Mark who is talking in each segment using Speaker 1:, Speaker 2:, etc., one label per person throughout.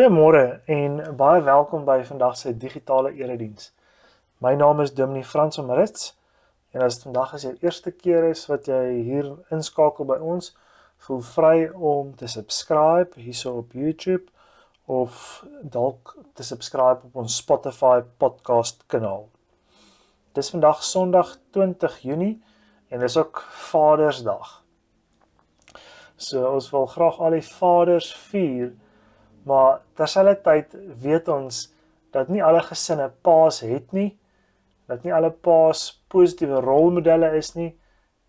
Speaker 1: Goeiemôre en baie welkom by vandag se digitale erediens. My naam is Dominee Frans van Marits en as vandag as jou eerste keer is wat jy hier inskakel by ons, voel vry om te subscribe hierso op YouTube of dalk te subscribe op ons Spotify podcast kanaal. Dis vandag Sondag 20 Junie en dis ook Vadersdag. So ons wil graag al die vaders vier, maar terselfdertyd weet ons dat nie alle gesinne paas het nie, dat nie alle paas positiewe rolmodelle is nie,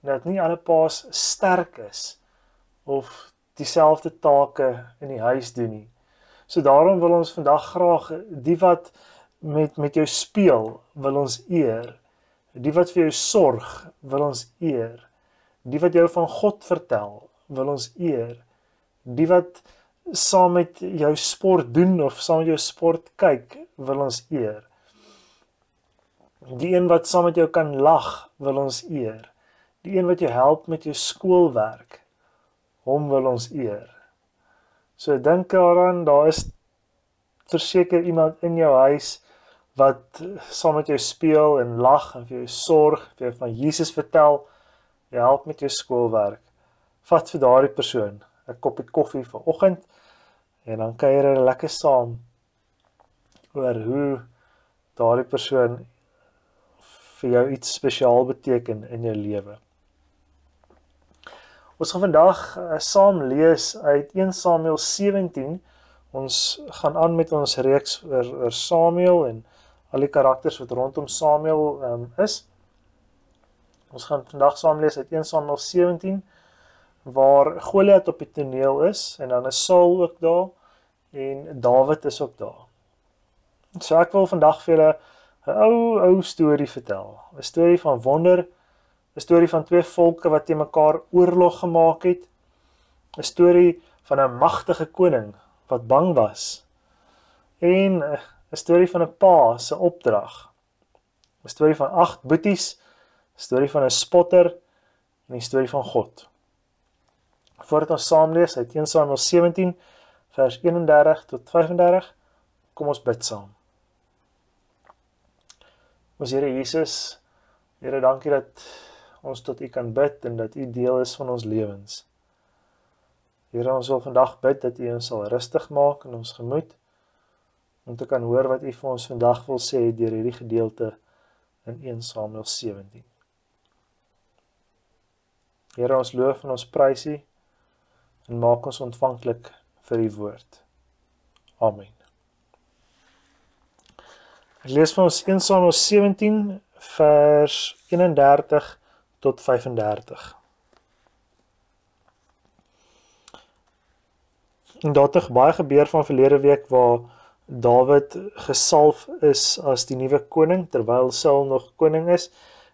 Speaker 1: dat nie alle paas sterk is of dieselfde take in die huis doen nie. So daarom wil ons vandag graag die wat met met jou speel, wil ons eer. Die wat vir jou sorg, wil ons eer. Die wat jou van God vertel, wil ons eer. Die wat saam met jou sport doen of saam met jou sport kyk, wil ons eer. Die een wat saam met jou kan lag, wil ons eer. Die een wat jou help met jou skoolwerk, hom wil ons eer. So dink daaraan, daar is verseker iemand in jou huis wat saam met jou speel en lag en vir jou sorg, vir jou van Jesus vertel, jy help met jou skoolwerk vat vir daardie persoon 'n koppie koffie vir oggend en dan kuier hulle lekker saam oor hoe daardie persoon vir jou iets spesiaal beteken in jou lewe. Ons gaan vandag uh, saam lees uit 1 Samuel 17. Ons gaan aan met ons reeks oor oor Samuel en al die karakters wat rondom Samuel um, is. Ons gaan vandag saam lees uit 1 Samuel 17 waar Goliat op die toneel is en dan is Saul ook daar en Dawid is ook daar. So ek wil vandag vir julle 'n ou ou storie vertel. 'n Storie van wonder, 'n storie van twee volke wat te mekaar oorlog gemaak het. 'n Storie van 'n magtige koning wat bang was. En 'n storie van 'n pa se opdrag. 'n Storie van agt boeties, 'n storie van 'n spotter en 'n storie van God voordat ons saam lees uit 1 Samuel 17 vers 31 tot 35, kom ons bid saam. Ons Here Jesus, Here dankie dat ons tot U kan bid en dat U deel is van ons lewens. Here, ons wil vandag bid dat U ons sal rustig maak in ons gemoed om te kan hoor wat U vir ons vandag wil sê deur hierdie gedeelte in 1 Samuel 17. Here, ons loof en ons prys U en maak ons ontvanklik vir u woord. Amen. Ek lees vir ons 1 Samuel 17 vers 31 tot 35. En daar het baie gebeur van verlede week waar Dawid gesalf is as die nuwe koning terwyl Saul nog koning is.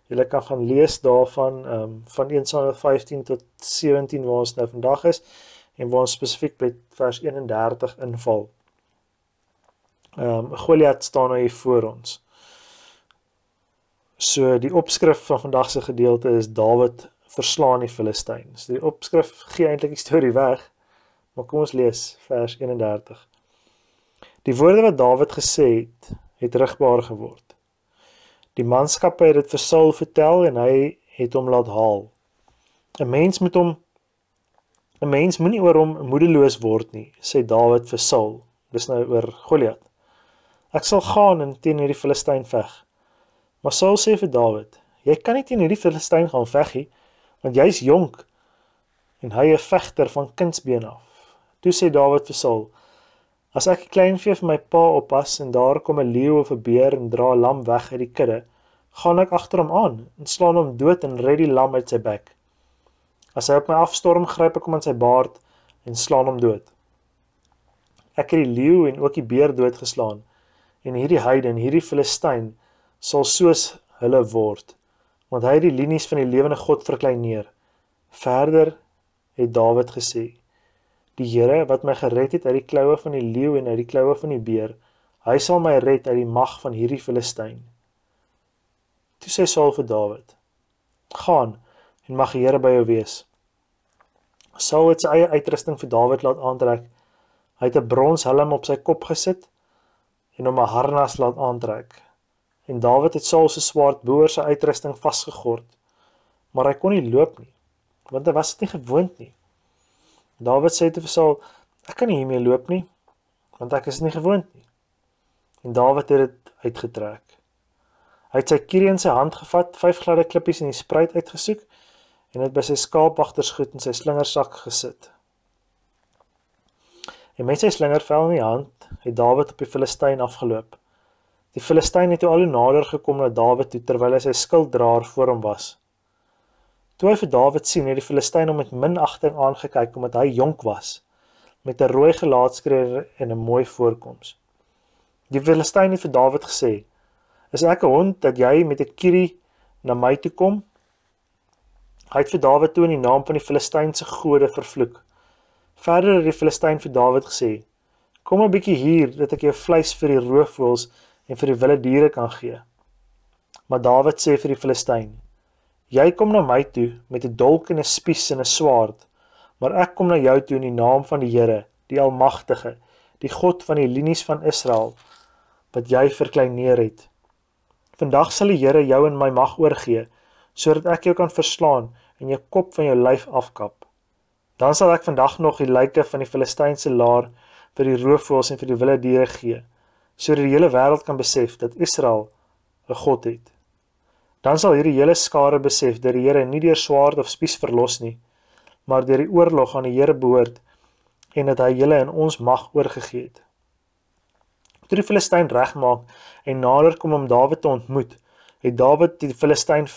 Speaker 1: Julle kan gaan lees daarvan um, van 1 Samuel 15 tot 17 waar ons nou vandag is en waar ons spesifiek by vers 31 inval. Ehm um, Goliat staan nou hier voor ons. So die opskrif van vandag se gedeelte is Dawid verslaan die Filistyn. So die opskrif gee eintlik die storie weg. Maar kom ons lees vers 31. Die woorde wat Dawid gesê het, het rigbaar geword. Die manskappe het dit vir Saul vertel en hy het hom laat haal. 'n Mens moet hom 'n mens moenie oor hom moedeloos word nie, sê Dawid vir Saul. Dis nou oor Goliat. Ek sal gaan en teen hierdie Filistyn veg. Maar Saul sê vir Dawid: "Jy kan nie teen hierdie Filistyn gaan veg nie, want jy's jonk en hy 'n vegter van kindsbeen af." Toe sê Dawid vir Saul: As ek 'n klein vee vir my pa oppas en daar kom 'n leeu of 'n beer en dra 'n lam weg uit die kudde, gaan ek agter hom aan en slaan hom dood en red die lam uit sy bek. As hy op my afstorm, gryp ek hom in sy baard en slaan hom dood. Ek het die leeu en ook die beer doodgeslaan en hierdie heide en hierdie Filistyn sal soos hulle word, want hy het die linies van die lewende God verkleineer. Verder het Dawid gesê: Die Here wat my gered het uit die kloue van die leeu en uit die kloue van die beer, hy sal my red uit die mag van hierdie Filistyn. Toe sê Saul vir Dawid: "Gaan en mag die Here by jou wees." Saul het sy eie uitrusting vir Dawid laat aantrek. Hy het 'n bronshelm op sy kop gesit en hom 'n harnas laat aantrek. En Dawid het Saul se swaard boor sy uitrusting vasgegord, maar hy kon nie loop nie, want hy was dit nie gewoond nie. Dawid sê te vir Saul: "Ek kan nie hiermee loop nie, want ek is nie gewoond nie." En Dawid het dit uitgetrek. Hy het sy kierie in sy hand gevat, vyf gladde klippies in die spruit uitgesoek en dit by sy skaapwagtersgoed in sy slingersak gesit. En met sy slingervel in die hand het Dawid op die Filistyn afgeloop. Die Filistyn het toe al hoe nader gekom na Dawid toe terwyl hy sy skilddraer voor hom was. Toe hy vir Dawid sien, het die Filistyn hom met minagting aangekyk omdat hy jonk was, met 'n rooi gelaatskreer en 'n mooi voorkoms. Die Filistyn het vir Dawid gesê: "Is ek 'n hond dat jy met 'n kierie na my toe kom?" Hy het vir Dawid toe in die naam van die Filistynse gode vervloek. Verder het die Filistyn vir Dawid gesê: "Kom 'n bietjie hier dat ek jou vleis vir die roofvoëls en vir die wilde diere kan gee." Maar Dawid sê vir die Filistyn: "Jy kom na my toe met 'n dolk en 'n spies en 'n swaard, maar ek kom na jou toe in die naam van die Here, die Almagtige, die God van die linies van Israel, wat jy verkleineer het. Vandag sal die Here jou in my mag oorgee, sodat ek jou kan verslaan en jou kop van jou lyf afkap." Dan sal ek vandag nog die lyke van die Filistynse laar vir die roofvoëls en vir die wilde diere gee, sodat die hele wêreld kan besef dat Israel 'n God het. Dan sal hierdie hele skare besef dat die Here nie deur swaard of spies verlos nie, maar deur die oorlog aan die Here behoort en dat hy julle in ons mag oorgegee het. Toe die Filistyn regmaak en nader kom om Dawid te ontmoet, het Dawid die Filistyn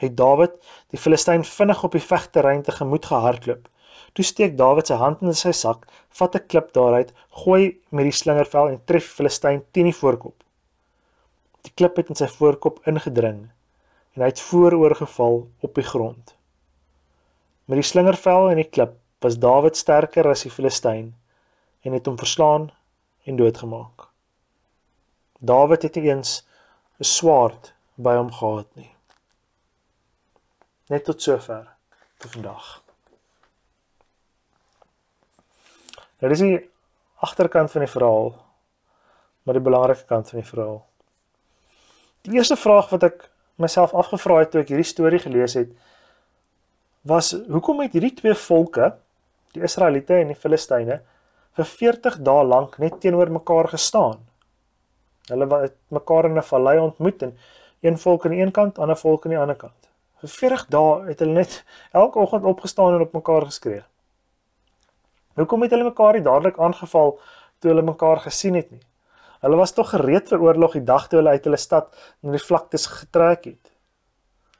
Speaker 1: het Dawid die Filistyn vinnig op die vegterrein tegemoet gehardloop. Toe steek Dawid sy hand in sy sak, vat 'n klip daaruit, gooi met die slingervel en tref Filistyn teen die voorkop. Die klip het in sy voorkop ingedring en hy het vooroor geval op die grond. Met die slingervel en die klip was Dawid sterker as die Filistyn en het hom verslaan en doodgemaak. Dawid het eens 'n swaard by hom gehad nie. Net tot sover vir vandag. Nou dis die agterkant van die verhaal, maar die belangrike kant van die verhaal. Die eerste vraag wat ek myself afgevra het toe ek hierdie storie gelees het, was hoekom het hierdie twee volke, die Israeliete en die Filistyne, vir 40 dae lank net teenoor mekaar gestaan? Hulle het mekaar in 'n vallei ontmoet en een volk aan die een kant, ander volk aan die ander kant. Vir 40 dae het hulle net elke oggend opgestaan en op mekaar geskree. Hoekom het hulle mekaar nie dadelik aangeval toe hulle mekaar gesien het nie? Hulle was tog gereed vir oorlog die dag toe hulle uit hulle stad na die vlaktes getrek het.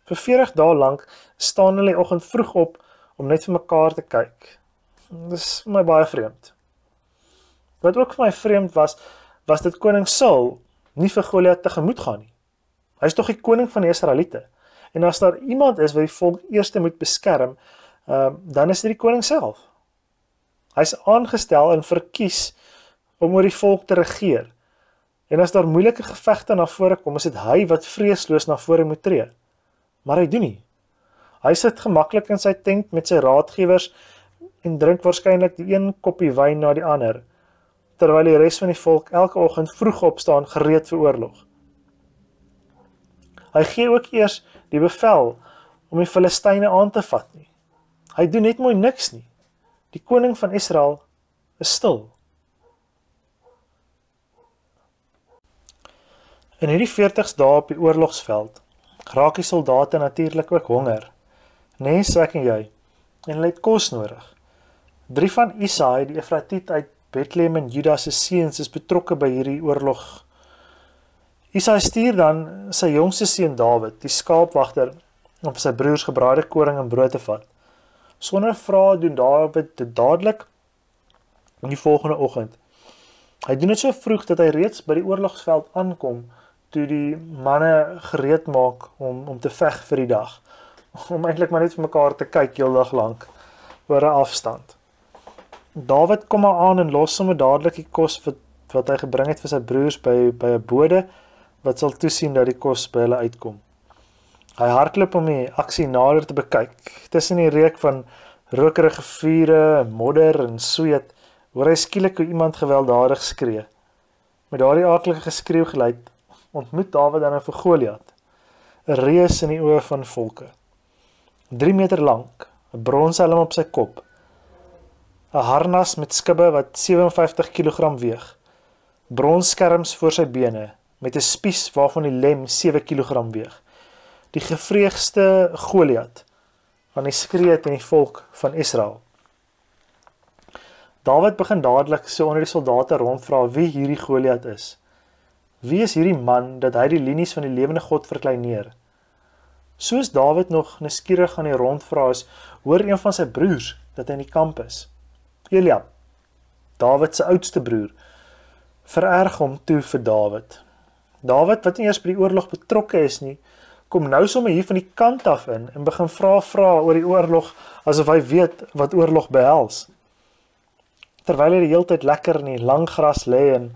Speaker 1: Vir 40 dae lank staan hulle die oggend vroeg op om net vir mekaar te kyk. Dis my baie vreemd. Wat ook vir my vreemd was, was dit koning Saul nie vir Goliat tegemoet gaan nie. Hy's tog die koning van die Israeliete. En as daar iemand is wat die volk eers moet beskerm, ehm uh, dan is dit die koning self. Hy's aangestel en verkies om oor die volk te regeer. En as daar moeilike gevegte na vore kom, is dit hy wat vreesloos na vore moet tree. Maar hy doen nie. Hy sit gemaklik in sy tent met sy raadgewers en drink waarskynlik die een koppie wyn na die ander terwyl die res van die volk elke oggend vroeg opstaan gereed vir oorlog. Hy gee ook eers die bevel om die Filistyne aan te vat nie. Hy doen net mooi niks nie. Die koning van Israel is stil. In hierdie 40 dae op die oorlogsveld raak die soldate natuurlik ook honger. Nes ek en jy en hulle het kos nodig. Drie van Isaai die Efratiet uit Bethlehem en Juda se seuns is betrokke by hierdie oorlog Isaia stuur dan sy jongste seun Dawid, die skaapwagter, om sy broers gebraaide koring en brood te vat. Sonder vrae doen Dawid dit dadelik in die volgende oggend. Hy doen dit so vroeg dat hy reeds by die oorlogsveld aankom toe die manne gereed maak om om te veg vir die dag. Om eintlik maar net vir mekaar te kyk heeldag lank oor 'n afstand. Dawid kom aan en los sommer dadelik die kos wat wat hy gebring het vir sy broers by by 'n bode wat sal toesien dat die kos by hulle uitkom. Hy hardloop om die aksie nader te bekyk. Tussen die reuk van rokerige vure, modder en sweet hoor hy skielik hoe iemand gewelddadig skree. Met daardie aardige geskreeu geluid ontmoet Dawid dan 'n Goliat, 'n reus in die oë van volke. 3 meter lank, 'n bronshelm op sy kop, 'n harnas met skibbe wat 57 kg weeg, bronskerms voor sy bene met 'n spies waarvan die lem 7 kg weeg. Die gevreegste Goliat aan die skree teen die volk van Israel. Dawid begin dadelik so onder die soldate rondvra wie hierdie Goliat is. Wie is hierdie man dat hy die linies van die lewende God verkleineer? Soos Dawid nog nuuskierig aan die rondvra is, hoor een van sy broers dat hy in die kamp is. Eliab, Dawid se oudste broer, vererg hom toe vir Dawid. Dawid wat nie eers by die oorlog betrokke is nie, kom nou sommer hier van die kant af in en begin vra vra oor die oorlog asof hy weet wat oorlog behels terwyl hy die hele tyd lekker in die lang gras lê en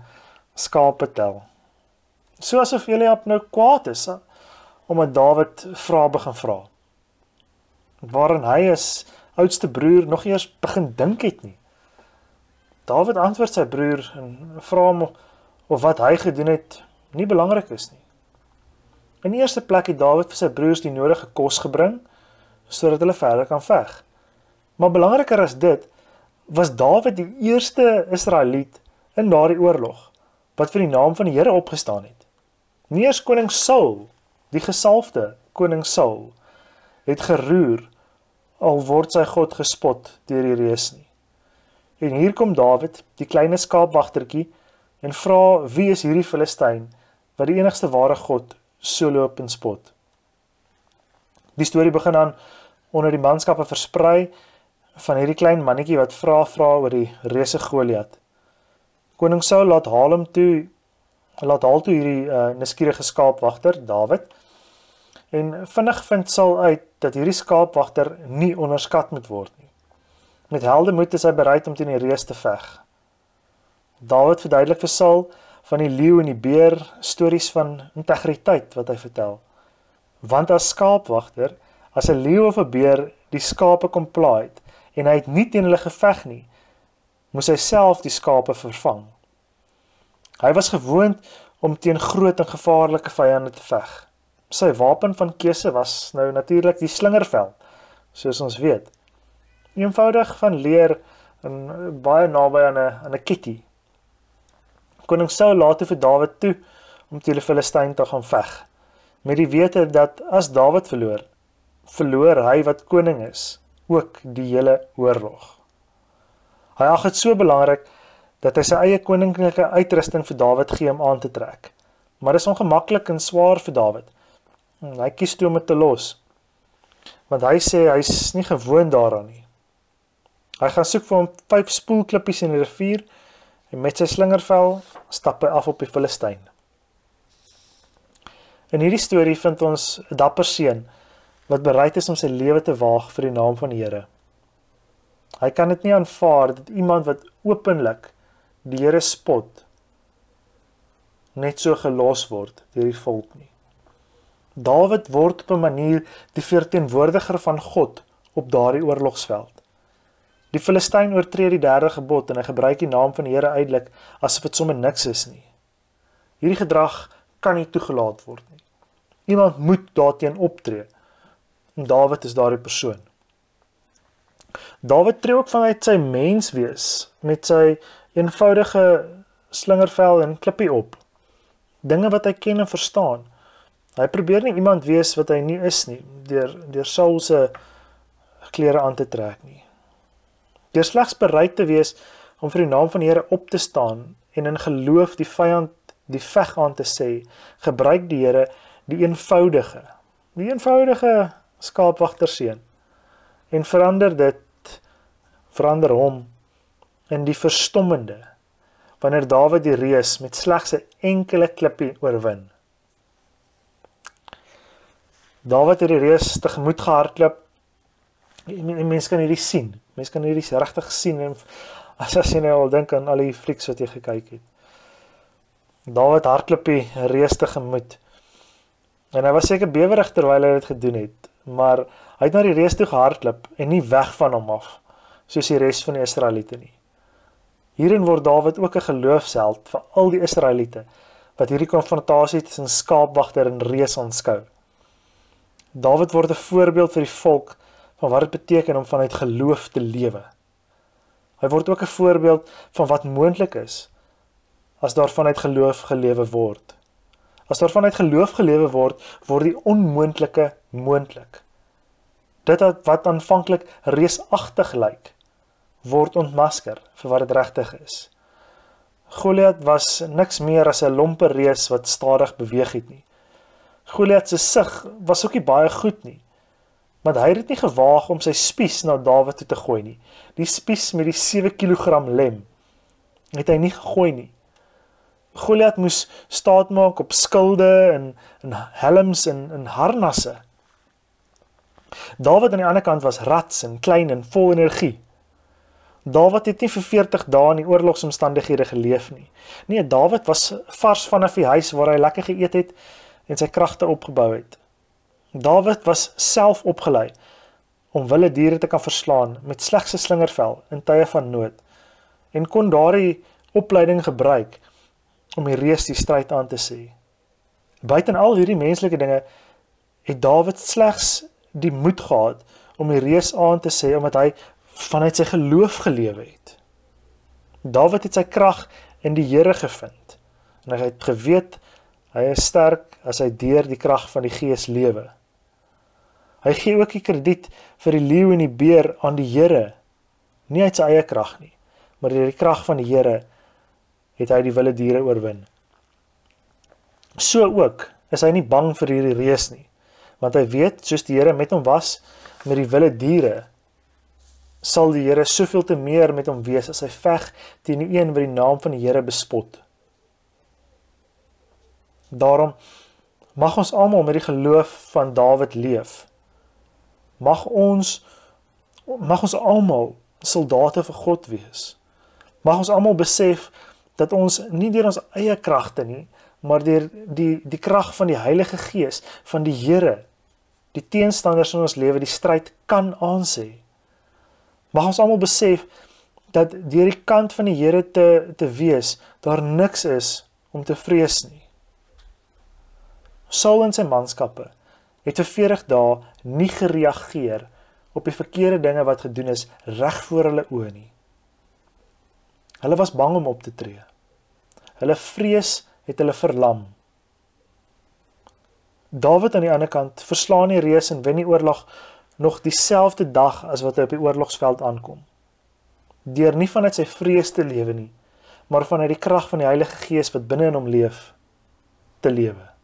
Speaker 1: skape tel. So asof Eliab nou kwaad is omdat Dawid vra begin vra. Waarin hy is oudste broer nog eers begin dink het nie. Dawid antwoord sy broer en vra hom of wat hy gedoen het nie belangrik is nie. In die eerste plek het Dawid vir sy broers die nodige kos gebring sodat hulle verder kan veg. Maar belangriker as dit, was Dawid die eerste Israeliet in daardie oorlog wat vir die naam van die Here opgestaan het. Nie eers koning Saul, die gesalfde koning Saul, het geroer al word sy God gespot deur die reus nie. En hier kom Dawid, die klein skaapwagtertjie, en vra wie is hierdie Filistyn wat die enigste ware God so loop en spot. Die storie begin dan onder die manskappe versprei van hierdie klein mannetjie wat vra vra oor die reuse Goliat. Koning Saul laat haal hom toe laat haal toe hierdie uh, nuuskierige skaapwagter Dawid. En vinnig vind Saul uit dat hierdie skaapwagter nie onderskat moet word nie. Met helde moed is hy bereid om teen die reus te veg. Dawid verduidelik vir Saul van die leeu en die beer stories van integriteit wat hy vertel. Want as skaapwagter, as 'n leeu of 'n beer die skape kom plaai en hy het nie teen hulle geveg nie, moes hy self die skape vervang. Hy was gewoond om teen groot en gevaarlike vyande te veg. Sy wapen van keuse was nou natuurlik die slingerveld, soos ons weet. Eenvoudig van leer en baie naby aan 'n aan 'n kitty. Koning Saul laat vir Dawid toe om teen die Filistyn te gaan veg, met die wete dat as Dawid verloor, verloor hy wat koning is ook die hele oorlog. Hy ag dit so belangrik dat hy sy eie koninklike uitrusting vir Dawid gee om aan te trek. Maar dit is ongemaklik en swaar vir Dawid. Hy kies toe om dit te los. Want hy sê hy's nie gewoond daaraan nie. Hy gaan soek vir hom vyf spoelklippies in die rivier en met sy slingervel stap hy af op die Filistyn. In hierdie storie vind ons 'n dapper seun wat bereid is om sy lewe te waag vir die naam van die Here. Hy kan dit nie aanvaar dat iemand wat openlik die Here spot net so gelos word deur die volk nie. Dawid word op 'n manier die verteenwoordiger van God op daardie oorlogsveld. Die Filistyn oortree die derde gebod en hy gebruik die naam van die Here uitelik asof dit sommer niks is nie. Hierdie gedrag kan nie toegelaat word nie. Iemand moet daarteen optree. En Dawid is daardie persoon. Dawid tree ook vanuit sy menswees met sy eenvoudige slingervel en klippie op. Dinge wat hy ken en verstaan. Hy probeer nie iemand wees wat hy nie is nie deur deur Saul se klere aan te trek nie. Deur slegs bereid te wees om vir die naam van die Here op te staan en in geloof die vyand die veg aan te sê, gebruik die Here die eenvoudige, die eenvoudige skaapwagter seun en verander dit verander hom in die verstommende wanneer Dawid die reus met slegs 'n enkele klippie oorwin. Dawid het die reus tegemoet gehardloop. Mense kan hierdie sien. Mense kan hierdie regtig sien en as as jy nou al dink aan al die flieks wat jy gekyk het. Dawid hardloop die reus tegemoet. En hy was seker bewerig terwyl hy dit gedoen het maar hy het na die reus toe gehardloop en nie weg van hom af soos die res van die Israeliete nie. Hierin word Dawid ook 'n geloofsheld vir al die Israeliete wat hierdie konfrontasie tussen skaapwagter en reus aanskou. Dawid word 'n voorbeeld vir die volk van wat dit beteken om vanuit geloof te lewe. Hy word ook 'n voorbeeld van wat moontlik is as daar vanuit geloof gelewe word. As daar vanuit geloof gelewe word, word die onmoontlike moontlik. Dit wat aanvanklik reusagtig lyk, word ontmasker vir wat dit regtig is. Goliat was niks meer as 'n lompe reus wat stadig beweeg het nie. Goliat se sig was ook nie baie goed nie. Maar hy het dit nie gewaag om sy spies na Dawid toe te gooi nie. Die spies met die 7 kg lem het hy nie gegooi nie. Goliat moes staat maak op skilde en en helms en en harnasse. Dawid aan die ander kant was rats en klein en vol energie. Dawid het nie vir 40 dae in die oorlogsomstandighede geleef nie. Nee, Dawid was vars vanaf die huis waar hy lekker geëet het en sy kragte opgebou het. Dawid was self opgelei om wilde diere te kan verslaan met slegs 'n slingervel in tye van nood en kon daardie opleiding gebruik om die reus die stryd aan te sê. Buiten al hierdie menslike dinge het Dawid slegs die moed gehad om die reus aan te sê omdat hy vanuit sy geloof gelewe het. Dawid het sy krag in die Here gevind en hy het geweet hy is sterk as hy deur die krag van die Gees lewe. Hy gee ook die krediet vir die leeu en die beer aan die Here, nie uit sy eie krag nie, maar deur die krag van die Here het hy die wilde diere oorwin. So ook is hy nie bang vir hierdie reus nie, want hy weet soos die Here met hom was met die wilde diere, sal die Here soveel te meer met hom wees as hy veg teen die een wat die naam van die Here bespot. Daarom mag ons almal met die geloof van Dawid leef mag ons mag ons almal soldate vir God wees. Mag ons almal besef dat ons nie deur ons eie kragte nie, maar deur die die krag van die Heilige Gees van die Here die teenstanders in ons lewe die stryd kan aansê. Mag ons almal besef dat deur die kant van die Here te te wees, daar niks is om te vrees nie. Saul en sy manskappe het vir 40 dae nie gereageer op die verkeerde dinge wat gedoen is reg voor hulle oë nie. Hulle was bang om op te tree. Hulle vrees het hulle verlam. Dawid aan die ander kant verslaan die reus en wen die oorlog nog dieselfde dag as wat hy op die oorlogsveld aankom. Deur nie vanuit sy vrees te lewe nie, maar vanuit die krag van die Heilige Gees wat binne in hom leef te lewe.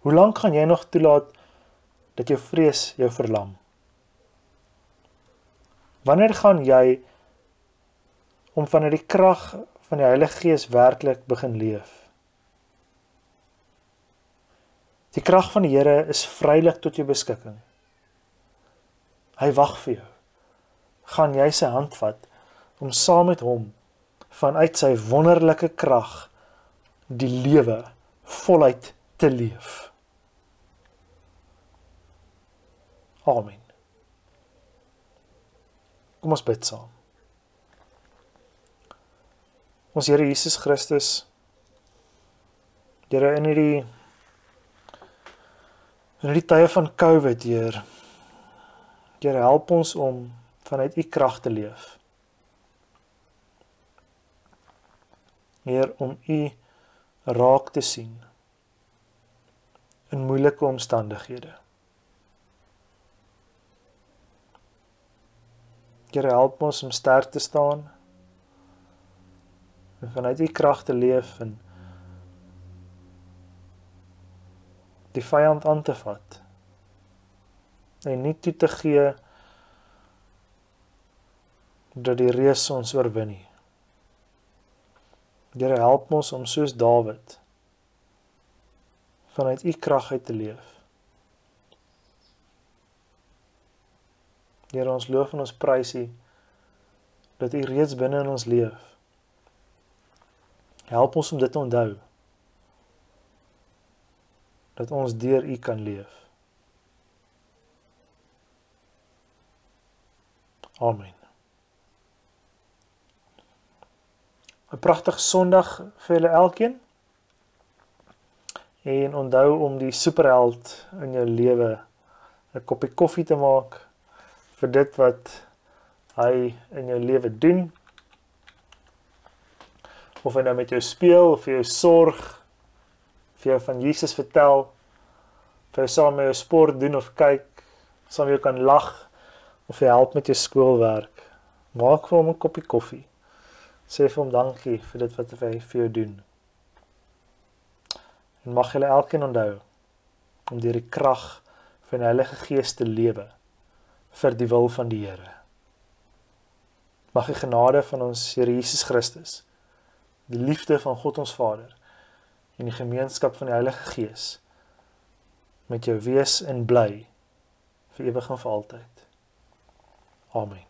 Speaker 1: Hoe lank gaan jy nog toelaat dat jou vrees jou verlam? Wanneer gaan jy om vanuit die krag van die Heilige Gees werklik begin leef? Die krag van die Here is vrylik tot jou beskikking. Hy wag vir jou. Gaan jy sy hand vat om saam met hom vanuit sy wonderlike krag die lewe voluit te leef? Amen. Kom ons bid saam. Ons Here Jesus Christus. Here in hierdie in hierdie tye van COVID, Heer. Here help ons om vanuit U krag te leef. Heer om U raak te sien in moeilike omstandighede. Here help ons om sterk te staan en vanuit u krag te leef en die vyand aan te vat en nie toe te gee dat die reus ons oorwin nie. Here help ons om soos Dawid vanuit u krag uit te leef. Here ons loof en ons prys U dat U reeds binne in ons leef. Help ons om dit te onthou. Dat ons deur U kan leef. Amen. 'n pragtige Sondag vir julle elkeen. En onthou om die superheld in jou lewe 'n koppie koffie te maak vir dit wat hy in jou lewe doen. Of hy nou met jou speel of vir jou sorg, vir jou van Jesus vertel, vir jou saam met jou sport doen of kyk, saam met jou kan lag of hy help met jou skoolwerk. Maak vir hom 'n koppie koffie sê vir hom dankie vir dit wat hy vir jou doen. En mag julle elkeen onthou om deur die krag van die Heilige Gees te lewe vir die wil van die Here. Mag die genade van ons Here Jesus Christus, die liefde van God ons Vader en die gemeenskap van die Heilige Gees met jou wees en bly vir ewig en vir altyd. Amen.